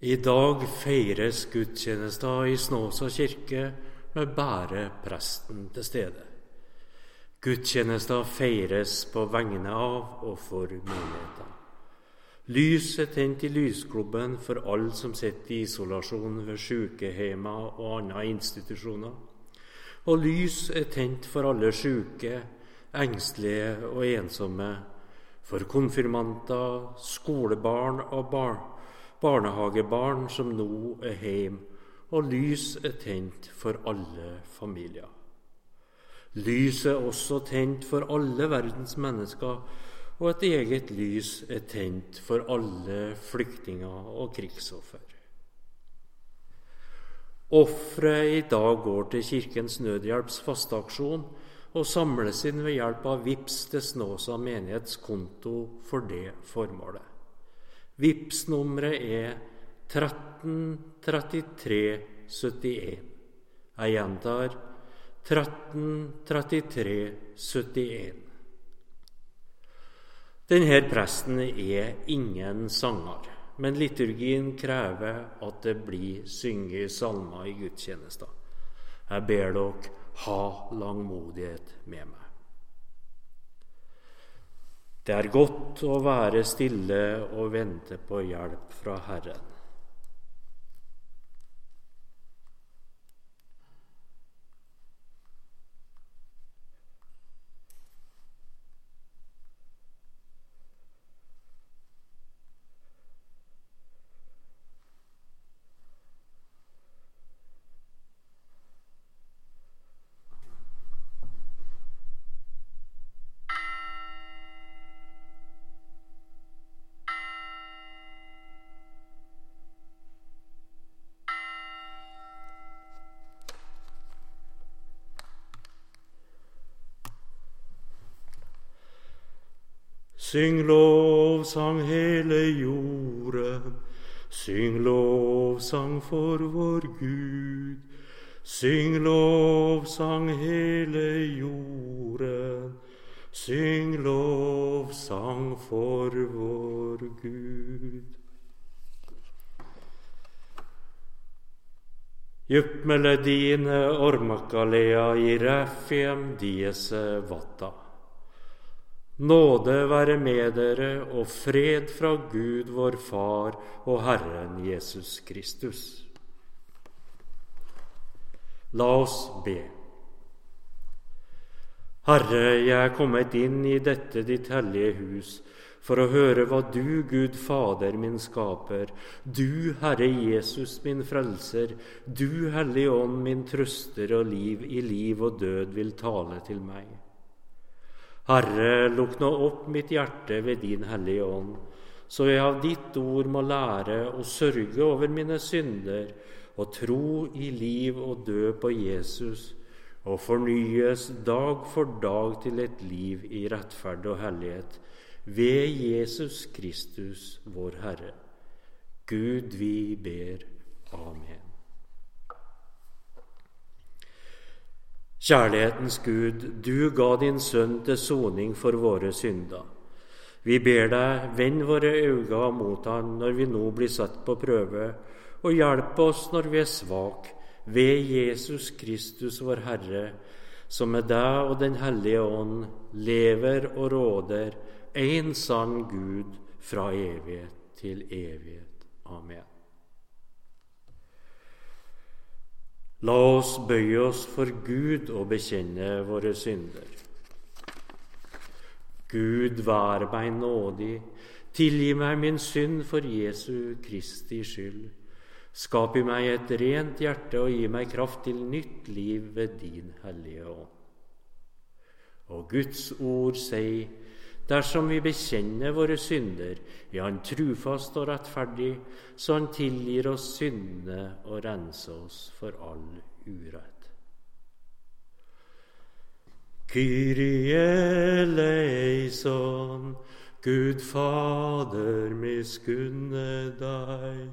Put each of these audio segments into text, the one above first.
I dag feires gudstjenesta i Snåsa kirke med bare presten til stede. Gudstjenesta feires på vegne av og for menigheten. Lys er tent i lysklubben for alle som sitter i isolasjon ved sykehjemmer og andre institusjoner. Og lys er tent for alle syke, engstelige og ensomme, for konfirmanter, skolebarn og barn barnehagebarn som nå er hjemme, og lys er tent for alle familier. Lys er også tent for alle verdens mennesker, og et eget lys er tent for alle flyktninger og krigsoffer. Offeret i dag går til Kirkens Nødhjelps fasteaksjon og samles inn ved hjelp av VIPS til Snåsa menighets konto for det formålet. Vips nummeret er 133371. Jeg gjentar 133371. Denne presten er ingen sanger, men liturgien krever at det blir synget salmer i gudstjenester. Jeg ber dere ha langmodighet med meg. Det er godt å være stille og vente på hjelp fra Herren. Syng lovsang hele jorden, syng lovsang for vår Gud. Syng lovsang hele jorden, syng lovsang for vår Gud. Juppmelodiene ormakalea i räffiem diese vatta. Nåde være med dere og fred fra Gud vår Far og Herren Jesus Kristus. La oss be. Herre, jeg er kommet inn i dette ditt hellige hus for å høre hva du, Gud Fader min skaper, du, Herre Jesus min frelser, du, Hellige Ånd min trøster og liv i liv og død vil tale til meg. Herre, lukk nå opp mitt hjerte ved din Hellige Ånd, så jeg av ditt ord må lære å sørge over mine synder og tro i liv og død på Jesus og fornyes dag for dag til et liv i rettferd og hellighet ved Jesus Kristus, vår Herre. Gud, vi ber. Amen. Kjærlighetens Gud, du ga din sønn til soning for våre synder. Vi ber deg, vend våre øyne mot ham når vi nå blir satt på prøve, og hjelp oss når vi er svake, ved Jesus Kristus, vår Herre, som med deg og Den hellige ånd lever og råder, en sann Gud fra evighet til evighet. Amen. La oss bøye oss for Gud og bekjenne våre synder. Gud, vær meg nådig, tilgi meg min synd for Jesu Kristi skyld. Skap i meg et rent hjerte og gi meg kraft til nytt liv ved din Hellige Ånd. Og Guds ord sier Dersom vi bekjenner våre synder, er Han trufast og rettferdig, så Han tilgir oss syndene og renser oss for all urett. Kyrie eleison, Gud Fader, miskunne deg.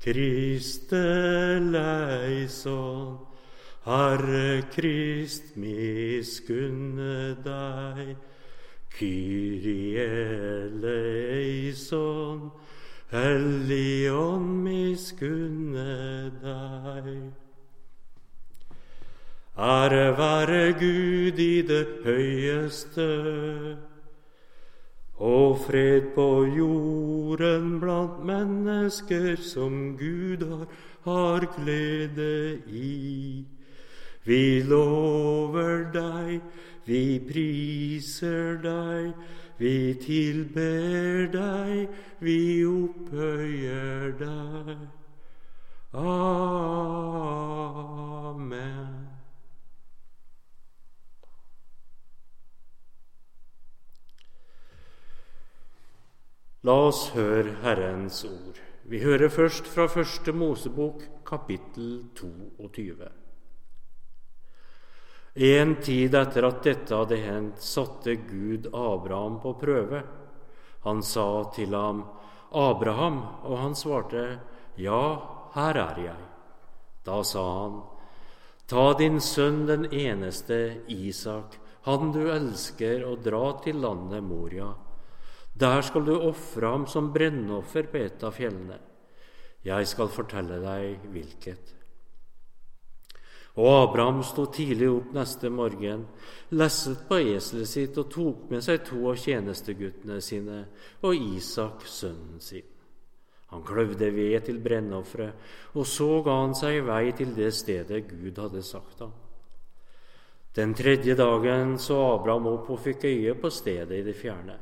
Kriste leison, Herre Krist, miskunne deg. Kyrie eleison, Helligånd miskunne deg. Ære være Gud i det høyeste, og fred på jorden blant mennesker som Gud har, har glede i. Vi lover deg, vi priser deg, vi tilber deg, vi opphøyer deg. Amen. La oss høre Herrens ord. Vi hører først fra Første Mosebok, kapittel 22. En tid etter at dette hadde hendt, satte Gud Abraham på prøve. Han sa til ham, 'Abraham', og han svarte, 'Ja, her er jeg'. Da sa han, 'Ta din sønn den eneste, Isak, han du elsker, og dra til landet Moria.' Der skal du ofre ham som brennoffer på et av fjellene. Jeg skal fortelle deg hvilket. Og Abraham sto tidlig opp neste morgen, lesset på eselet sitt og tok med seg to av tjenesteguttene sine og Isak, sønnen sin. Han kløvde ved til brennofferet, og så ga han seg i vei til det stedet Gud hadde sagt ham. Den tredje dagen så Abraham opp og fikk øye på stedet i det fjerne.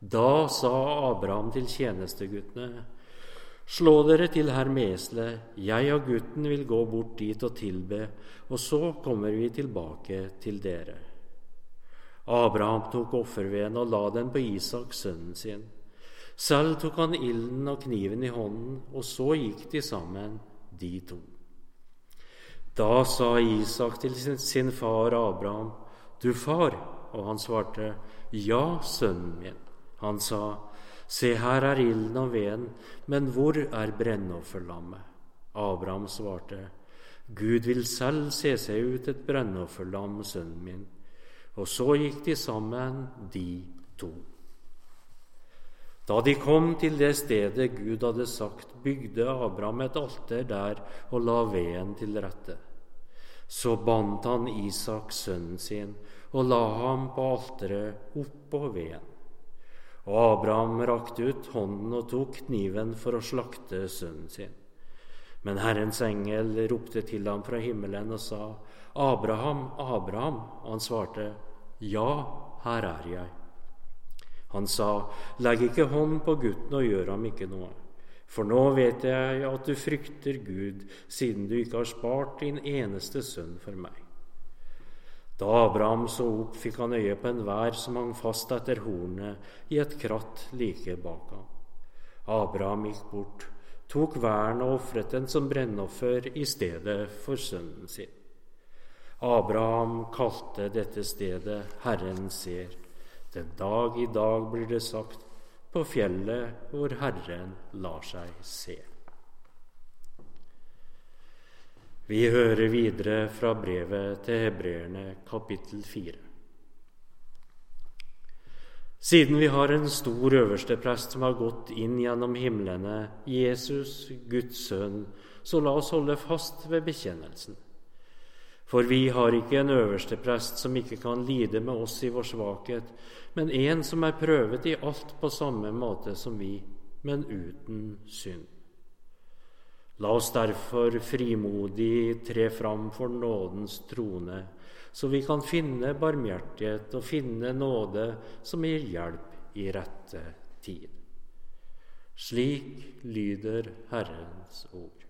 Da sa Abraham til tjenesteguttene, slå dere til Hermesle, jeg og gutten vil gå bort dit og tilbe, og så kommer vi tilbake til dere. Abraham tok offerveden og la den på Isak, sønnen sin. Selv tok han ilden og kniven i hånden, og så gikk de sammen, de to. Da sa Isak til sin far Abraham, Du far, og han svarte, Ja, sønnen min. Han sa, Se, her er ilden og veden, men hvor er brennofferlammet? Abraham svarte, Gud vil selv se seg ut et brennofferlam, sønnen min. Og så gikk de sammen, de to. Da de kom til det stedet Gud hadde sagt, bygde Abraham et alter der og la veden til rette. Så bandt han Isak, sønnen sin, og la ham på alteret oppå veden. Og Abraham rakte ut hånden og tok kniven for å slakte sønnen sin. Men Herrens engel ropte til ham fra himmelen og sa, Abraham, Abraham. Og han svarte, Ja, her er jeg. Han sa, Legg ikke hånd på gutten og gjør ham ikke noe. For nå vet jeg at du frykter Gud, siden du ikke har spart din eneste sønn for meg. Da Abraham så opp, fikk han øye på enhver som hang fast etter hornet i et kratt like bak ham. Abraham gikk bort, tok væren og ofret den som brennoffer i stedet for sønnen sin. Abraham kalte dette stedet Herren ser. Den dag i dag blir det sagt, på fjellet hvor Herren lar seg se. Vi hører videre fra brevet til hebreerne kapittel 4. Siden vi har en stor øversteprest som har gått inn gjennom himlene, Jesus, Guds sønn, så la oss holde fast ved bekjennelsen. For vi har ikke en øversteprest som ikke kan lide med oss i vår svakhet, men en som er prøvet i alt på samme måte som vi, men uten synd. La oss derfor frimodig tre fram for nådens trone, så vi kan finne barmhjertighet og finne nåde som gir hjelp i rette tid. Slik lyder Herrens ord.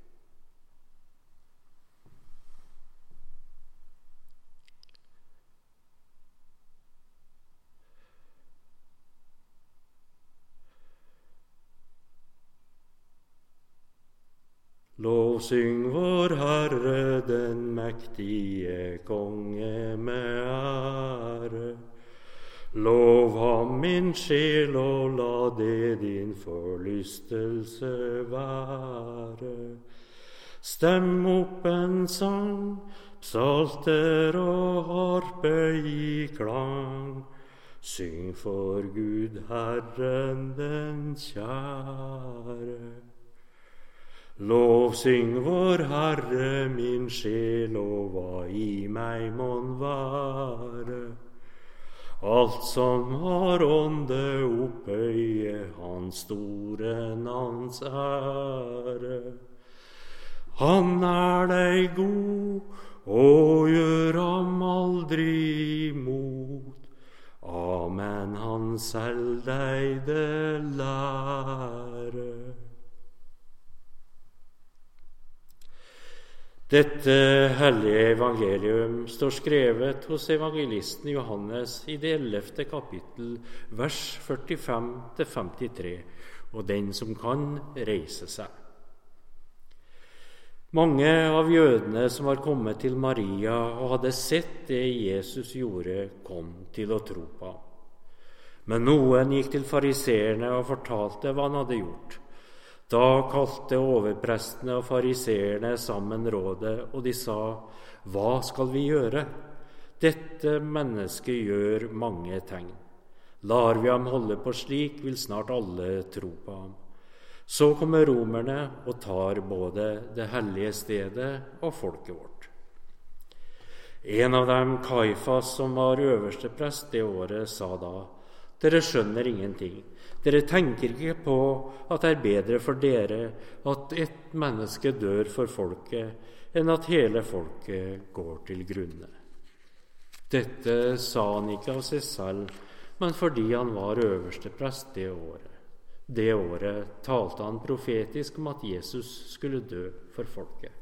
Lovsyng vår Herre, den mektige konge med ære. Lov ham, min sjel, og la det din forlystelse være. Stem opp en sang, psalter og harpe i klang. Syng for Gud, Herren den kjære. Lov, syng vår Herre, min sjel, og hva i meg mon være. Alt som har ånde, opphøye Hans store navns ære. Han er deg god og gjør ham aldri imot. Amen, han selv deg det lære. Dette hellige evangelium står skrevet hos evangelisten Johannes i det ellevte kapittel, vers 45-53, og den som kan, reise seg. Mange av jødene som var kommet til Maria og hadde sett det Jesus gjorde, kom til å tro på ham. Men noen gikk til fariseerne og fortalte hva han hadde gjort. Da kalte overprestene og fariseerne sammen rådet, og de sa, Hva skal vi gjøre? Dette mennesket gjør mange tegn. Lar vi ham holde på slik, vil snart alle tro på ham. Så kommer romerne og tar både det hellige stedet og folket vårt. En av dem, Kaifas, som var øverste prest det året, sa da:" Dere skjønner ingenting. Dere tenker ikke på at det er bedre for dere at ett menneske dør for folket, enn at hele folket går til grunne. Dette sa han ikke av seg selv, men fordi han var øverste prest det året. Det året talte han profetisk om at Jesus skulle dø for folket.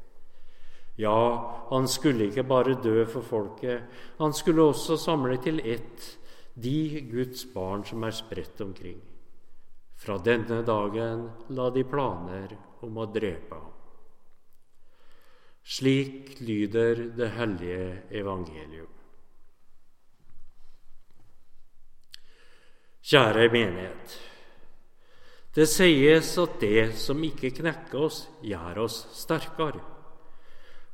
Ja, han skulle ikke bare dø for folket, han skulle også samle til ett de Guds barn som er spredt omkring. Fra denne dagen la de planer om å drepe ham. Slik lyder det hellige evangelium. Kjære menighet. Det sies at det som ikke knekker oss, gjør oss sterkere.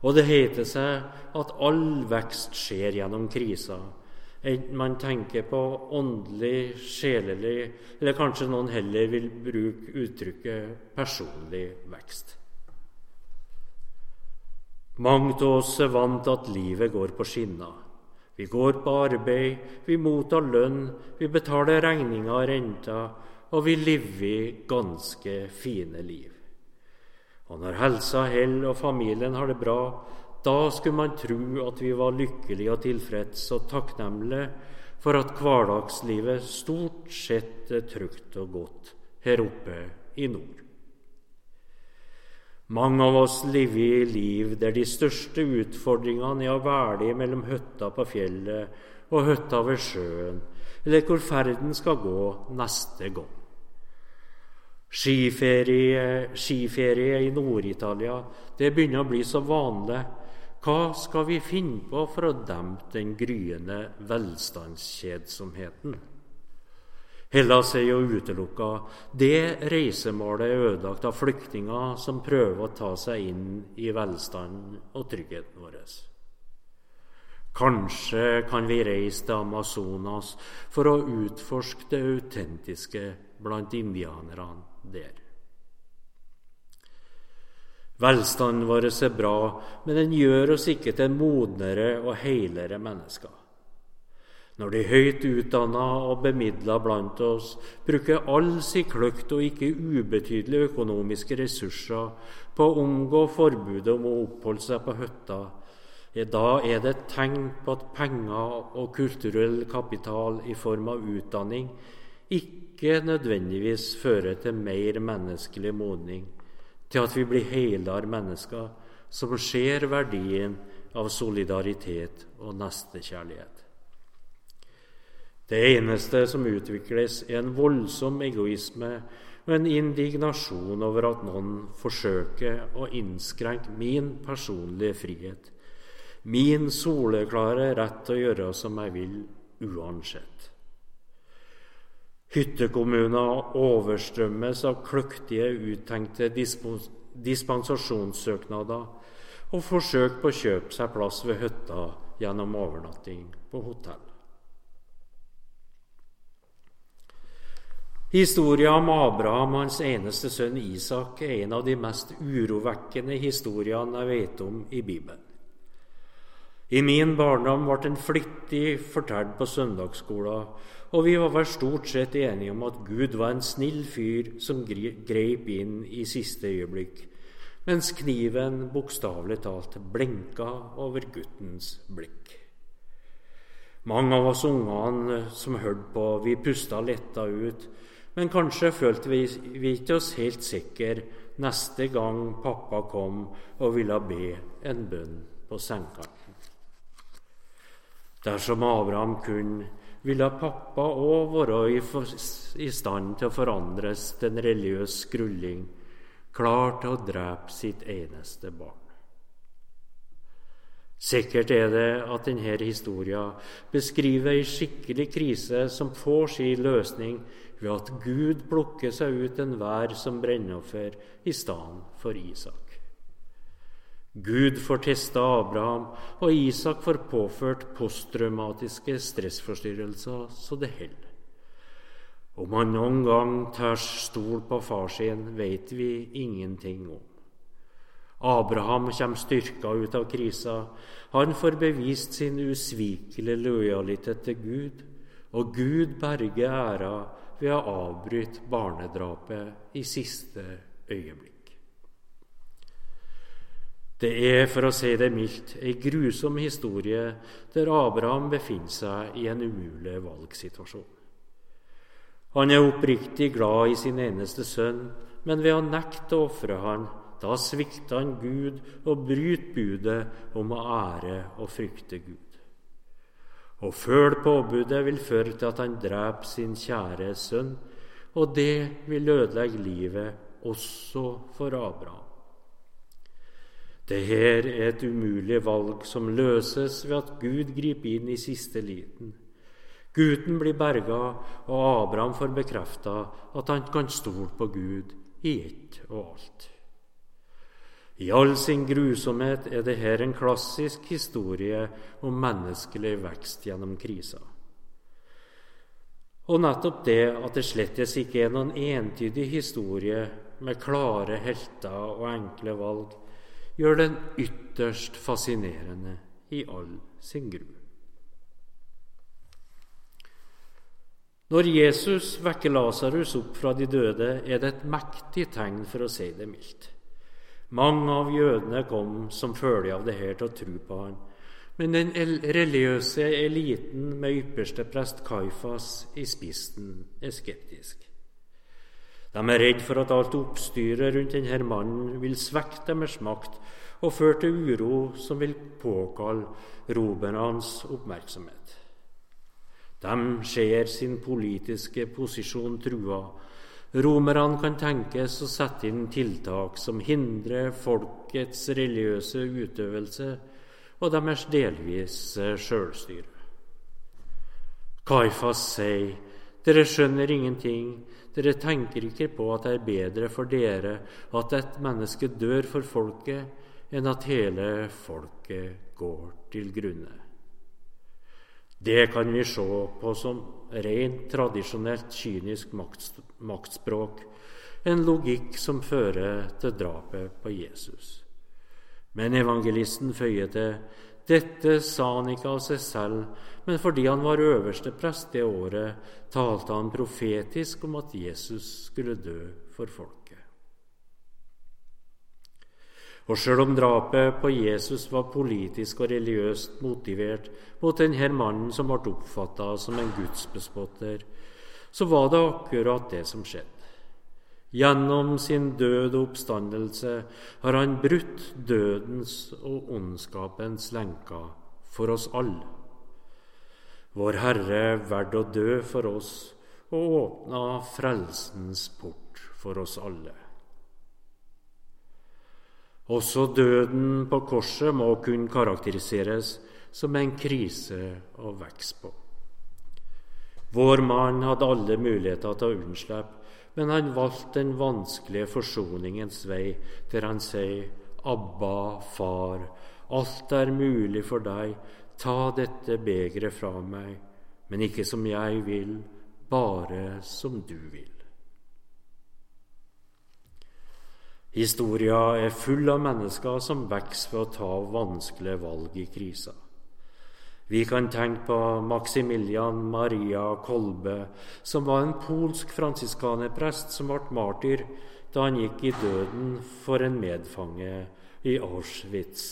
Og det heter seg at all vekst skjer gjennom kriser, enten man tenker på åndelig, sjelelig, eller kanskje noen heller vil bruke uttrykket personlig vekst. Mange av oss er vant til at livet går på skinner. Vi går på arbeid, vi mottar lønn, vi betaler regninger og renter, og vi lever ganske fine liv. Og når helsa holder og familien har det bra, da skulle man tro at vi var lykkelige og tilfreds og takknemlige for at hverdagslivet stort sett er trygt og godt her oppe i nord. Mange av oss lever i liv der de største utfordringene er å velge mellom hytta på fjellet og hytta ved sjøen, eller hvor ferden skal gå neste gang. Skiferie, skiferie i Nord-Italia, det begynner å bli så vanlig. Hva skal vi finne på for å dempe den gryende velstandskjedsomheten? Hellas er jo utelukka. Det reisemålet er ødelagt av flyktninger som prøver å ta seg inn i velstanden og tryggheten vår. Kanskje kan vi reise til Amazonas for å utforske det autentiske blant indianerne der. Velstanden vår er bra, men den gjør oss ikke til modnere og heilere mennesker. Når de høyt utdanna og bemidla blant oss bruker all sin kløkt og ikke ubetydelige økonomiske ressurser på å omgå forbudet om å oppholde seg på hytta, da er det et tegn på at penger og kulturell kapital i form av utdanning ikke nødvendigvis fører til mer menneskelig modning, til at vi blir helere mennesker som ser verdien av solidaritet og nestekjærlighet. Det eneste som utvikles, er en voldsom egoisme og en indignasjon over at noen forsøker å innskrenke min personlige frihet, min soleklare rett til å gjøre som jeg vil, uansett. Hyttekommuner overstrømmes av kløktige, uttenkte dispensasjonssøknader og forsøk på å kjøpe seg plass ved hytta gjennom overnatting på hotell. Historia om Abraham og hans eneste sønn Isak er en av de mest urovekkende historiene jeg vet om i Bibelen. I min barndom ble den flittig fortalt på søndagsskolen, og vi var vel stort sett enige om at Gud var en snill fyr som grep inn i siste øyeblikk, mens kniven bokstavelig talt blenka over guttens blikk. Mange av oss ungene som hørte på, vi pusta letta ut men kanskje følte vi, vi ikke oss helt sikre neste gang pappa kom og ville be en bønn på sengekanten. Dersom Abraham kunne, ville pappa òg være i, i, stand til å forandres til en religiøs skrulling, klar til å drepe sitt eneste barn. Sikkert er det at denne historien beskriver ei skikkelig krise som får sin løsning ved at Gud plukker seg ut enhver som brennoffer i stedet for Isak. Gud får testa Abraham, og Isak får påført posttraumatiske stressforstyrrelser så det holder. Om han noen gang tør stol på far sin, vet vi ingenting om. Abraham kommer styrka ut av krisa. Han får bevist sin usvikelige lojalitet til Gud, og Gud berger æra ved å avbryte barnedrapet i siste øyeblikk. Det er, for å si det mildt, ei grusom historie der Abraham befinner seg i en umulig valgsituasjon. Han er oppriktig glad i sin eneste sønn, men ved å nekte å ofre han, da svikter han Gud og bryter budet om å ære og frykte Gud. Å følge påbudet vil føre til at han dreper sin kjære sønn, og det vil ødelegge livet også for Abraham. Dette er et umulig valg som løses ved at Gud griper inn i siste liten. Gutten blir berga, og Abraham får bekrefta at han kan stole på Gud i ett og alt. I all sin grusomhet er det her en klassisk historie om menneskelig vekst gjennom krisa. Og nettopp det at det slettes ikke er noen entydig historie med klare helter og enkle valg, gjør den ytterst fascinerende i all sin gru. Når Jesus vekker Lasarus opp fra de døde, er det et mektig tegn, for å si det mildt. Mange av jødene kom som følge av det her til å tro på han. Men den religiøse eliten med ypperste prest Kaifas i spissen er skeptisk. De er redd for at alt oppstyret rundt denne mannen vil svekke deres makt og føre til uro som vil påkalle robernes oppmerksomhet. De ser sin politiske posisjon trua Romerne kan tenkes å sette inn tiltak som hindrer folkets religiøse utøvelse og deres delvise sjølstyre. Kaifas sier dere skjønner ingenting, dere tenker ikke på at det er bedre for dere at et menneske dør for folket, enn at hele folket går til grunne. Det kan vi se på som rent tradisjonelt kynisk maktspråk, en logikk som fører til drapet på Jesus. Men evangelisten føyer til dette sa han ikke av seg selv, men fordi han var øverste prest det året, talte han profetisk om at Jesus skulle dø for folket. Og sjøl om drapet på Jesus var politisk og religiøst motivert mot denne mannen som ble oppfatta som en gudsbespotter, så var det akkurat det som skjedde. Gjennom sin død og oppstandelse har han brutt dødens og ondskapens lenker for oss alle. Vår Herre valgte å dø for oss og åpna frelsens port for oss alle. Også døden på korset må kunne karakteriseres som en krise å vokse på. Vår mann hadde alle muligheter til å unnslippe, men han valgte den vanskelige forsoningens vei, der han sier, 'Abba, Far, alt er mulig for deg, ta dette begeret fra meg, men ikke som jeg vil, bare som du vil. Historia er full av mennesker som vokser ved å ta vanskelige valg i krisa. Vi kan tenke på Maximilian Maria Kolbe, som var en polsk fransiskanerprest som ble martyr da han gikk i døden for en medfange i Auschwitz.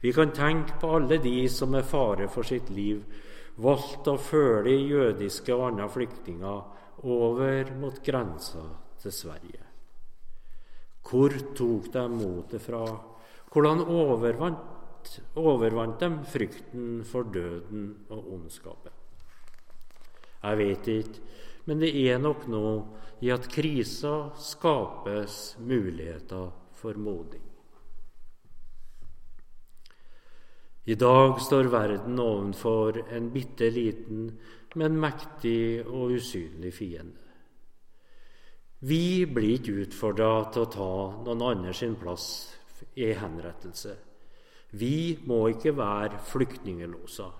Vi kan tenke på alle de som med fare for sitt liv valgte å følge jødiske og andre flyktninger over mot grensa til Sverige. Hvor tok de motet fra? Hvordan overvant, overvant dem frykten for døden og ondskapen? Jeg vet ikke, men det er nok noe i at krisa skapes muligheter for moding. I dag står verden ovenfor en bitte liten, men mektig og usynlig fiende. Vi blir ikke utfordra til å ta noen andre sin plass i henrettelse. Vi må ikke være flyktningeloser.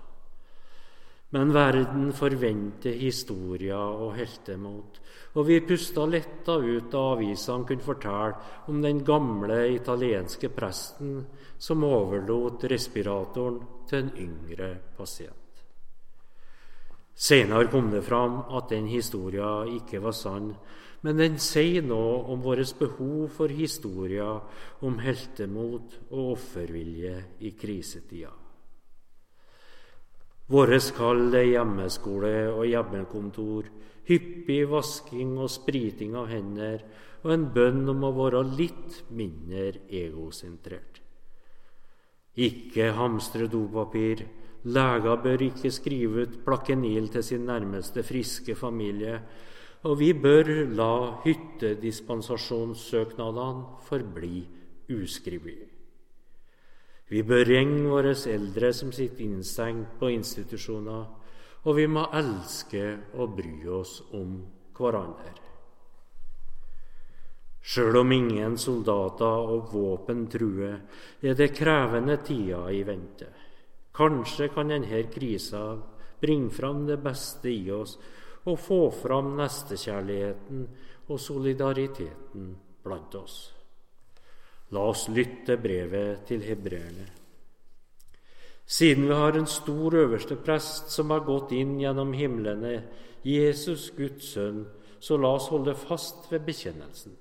Men verden forventer historier og heltemot, og vi pusta letta ut da avisene kunne fortelle om den gamle italienske presten som overlot respiratoren til en yngre pasient. Senere kom det fram at den historien ikke var sann, men den sier noe om vårt behov for historier om heltemot og offervilje i krisetida. Vårt kall er hjemmeskole og hjemmekontor, hyppig vasking og spriting av hender og en bønn om å være litt mindre egosentrert. Ikke hamstre dopapir. Leger bør ikke skrive ut plakenil til sin nærmeste friske familie. Og vi bør la hyttedispensasjonssøknadene forbli uskrevet. Vi bør ringe våre eldre som sitter innstengt på institusjoner, og vi må elske og bry oss om hverandre. Sjøl om ingen soldater og våpen truer, er det krevende tider i vente. Kanskje kan denne krisa bringe fram det beste i oss og få fram nestekjærligheten og solidariteten blant oss. La oss lytte brevet til hebreerne. Siden vi har en stor øverste prest som har gått inn gjennom himlene, Jesus Guds sønn, så la oss holde fast ved bekjennelsen.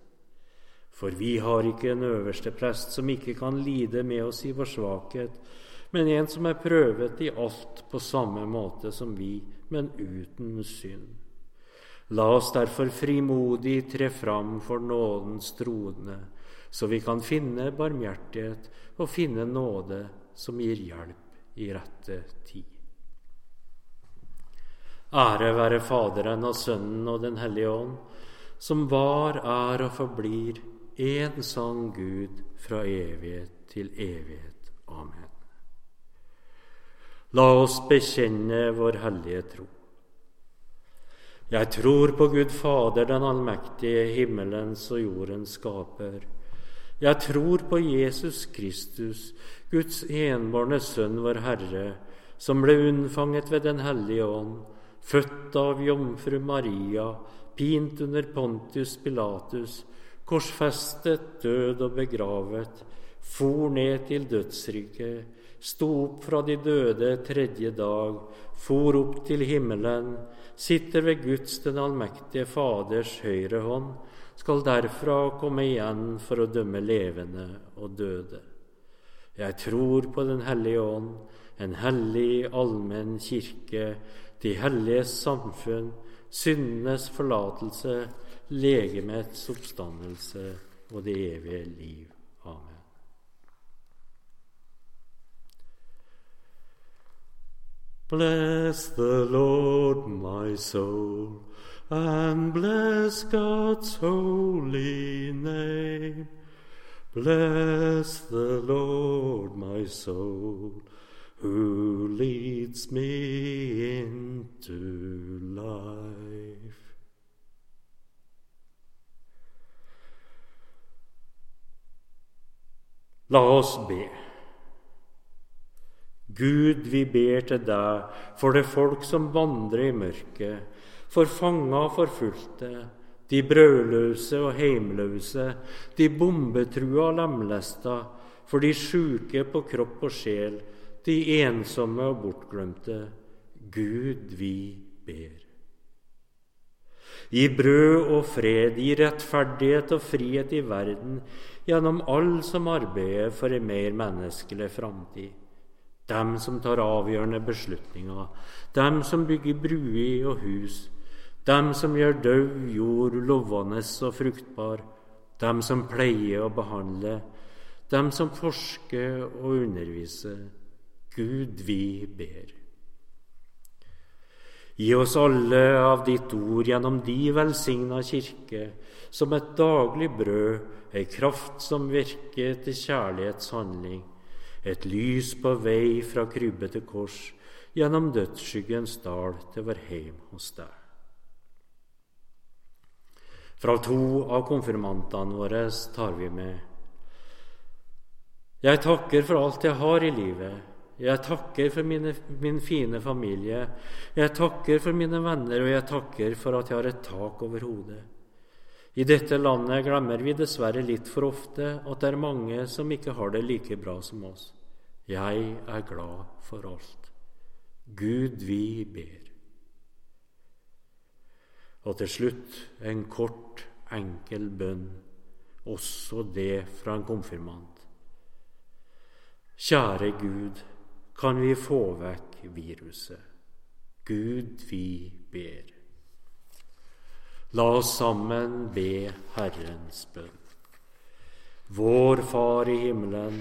For vi har ikke en øverste prest som ikke kan lide med oss i vår svakhet, men en som er prøvet i alt på samme måte som vi, men uten synd. La oss derfor frimodig tre fram for nådens trone så vi kan finne barmhjertighet og finne nåde som gir hjelp i rette tid. Ære være Faderen og Sønnen og Den hellige ånd, som var, er og forblir én sann Gud fra evighet til evighet. Amen. La oss bekjenne vår hellige tro. Jeg tror på Gud Fader, den allmektige, himmelens og jordens skaper. Jeg tror på Jesus Kristus, Guds enbårne Sønn, vår Herre, som ble unnfanget ved Den hellige ånd, født av jomfru Maria, pint under Pontius Pilatus, korsfestet, død og begravet, for ned til dødsriket, sto opp fra de døde tredje dag, for opp til himmelen, sitter ved Guds den allmektige Faders høyre hånd, skal derfra komme igjen for å dømme levende og døde. Jeg tror på Den hellige ånd, en hellig, allmenn kirke, de helliges samfunn, syndenes forlatelse, legemets oppstandelse og det evige liv. Amen. Bless the Lord, my soul and bless God's holy name. Bless the Lord, my soul, who leads me into life. La be. Gud, vi ber til deg for det folk som vandrer i mørket, for fanga og forfulgte, de brødløse og heimløse, de bombetrua og lemlesta, for de sjuke på kropp og sjel, de ensomme og bortglemte. Gud, vi ber. Gi brød og fred, gi rettferdighet og frihet i verden gjennom alle som arbeider for en mer menneskelig framtid. Dem som tar avgjørende beslutninger, dem som bygger bruer og hus, dem som gjør død jord lovende og fruktbar, dem som pleier å behandle, dem som forsker og underviser. Gud, vi ber. Gi oss alle av ditt ord gjennom de velsigna kirke, som et daglig brød, ei kraft som virker til kjærlighetshandling, et lys på vei fra krybbe til kors, gjennom dødsskyggens dal til vår heim hos deg. Fra to av konfirmantene våre tar vi med Jeg takker for alt jeg har i livet jeg takker for mine, min fine familie. Jeg takker for mine venner, og jeg takker for at jeg har et tak over hodet. I dette landet glemmer vi dessverre litt for ofte at det er mange som ikke har det like bra som oss. Jeg er glad for alt. Gud, vi ber. Og til slutt en kort, enkel bønn, også det fra en konfirmant. Kjære Gud, kan vi få vekk viruset. Gud, vi ber. La oss sammen be Herrens bønn. Vår Far i himmelen.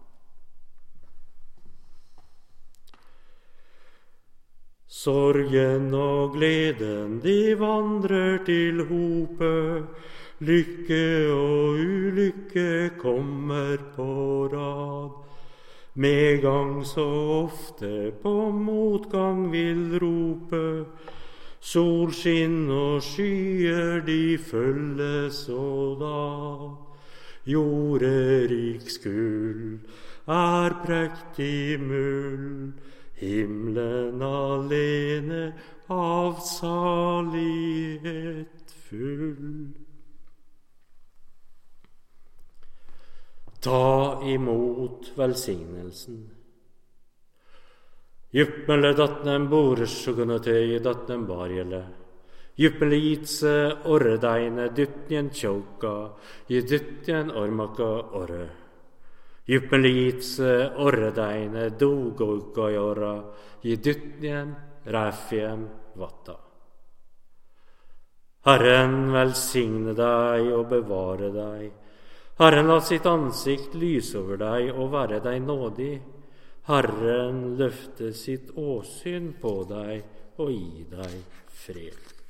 Sorgen og gleden, de vandrer til hope. Lykke og ulykke kommer på rad. Medgang så ofte på motgang vil rope. Solskinn og skyer de følges og da. Jorderiks gull er prektig muld. Himmelen alene av salighet full. Ta imot velsignelsen. Juppmele datnem boressugunatei datnem barjele. Juppele itse orredeine dytnien tjauka, i dytnien ormaka orre. Juppele orredeine orredaine dogogajora, i dytnien ræfiem vatta. Herren velsigne deg og bevare deg. Herren la sitt ansikt lyse over deg og være deg nådig. Herren løfte sitt åsyn på deg og gi deg fred.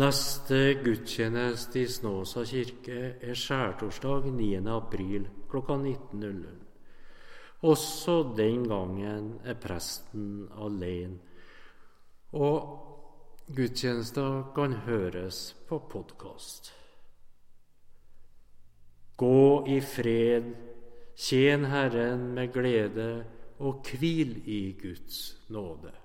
Neste gudstjeneste i Snåsa kirke er skjærtorsdag 9. april kl 19.00. Også den gangen er presten alene, og gudstjenester kan høres på podkast. Gå i fred, tjen Herren med glede og hvil i Guds nåde.